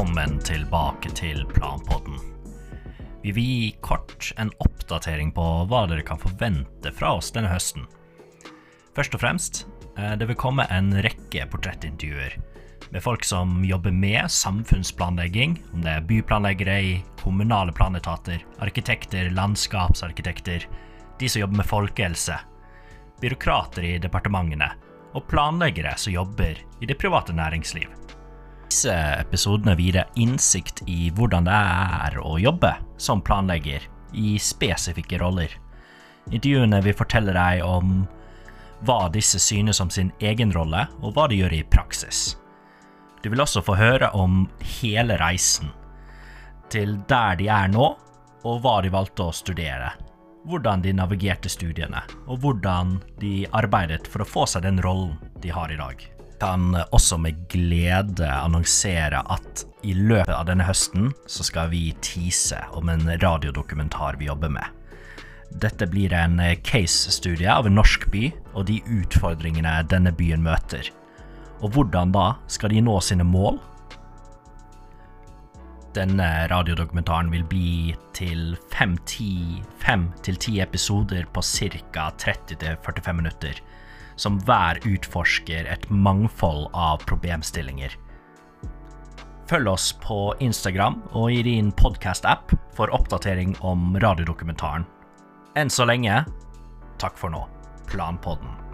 velkommen tilbake til Planpodden. Vi vil gi kort en oppdatering på hva dere kan forvente fra oss denne høsten. Først og fremst, eh, det vil komme en rekke portrettintervjuer med folk som jobber med samfunnsplanlegging, om det er byplanleggere i kommunale planetater, arkitekter, landskapsarkitekter, de som jobber med folkehelse, byråkrater i departementene og planleggere som jobber i det private næringsliv. Disse episodene vil gi deg innsikt i hvordan det er å jobbe som planlegger i spesifikke roller. Intervjuene vil fortelle deg om hva disse synes om sin egen rolle, og hva de gjør i praksis. Du vil også få høre om hele reisen, til der de er nå, og hva de valgte å studere. Hvordan de navigerte studiene, og hvordan de arbeidet for å få seg den rollen de har i dag. Kan også med glede annonsere at i løpet av denne høsten så skal vi tease om en radiodokumentar vi jobber med. Dette blir en case-studie av en norsk by og de utfordringene denne byen møter. Og hvordan da skal de nå sine mål? Denne radiodokumentaren vil bli til fem til ti episoder på ca. 30-45 minutter, som hver utforsker et mangfold av problemstillinger. Følg oss på Instagram og i din podkast-app for oppdatering om radiodokumentaren. Enn så lenge, takk for nå. Planpodden.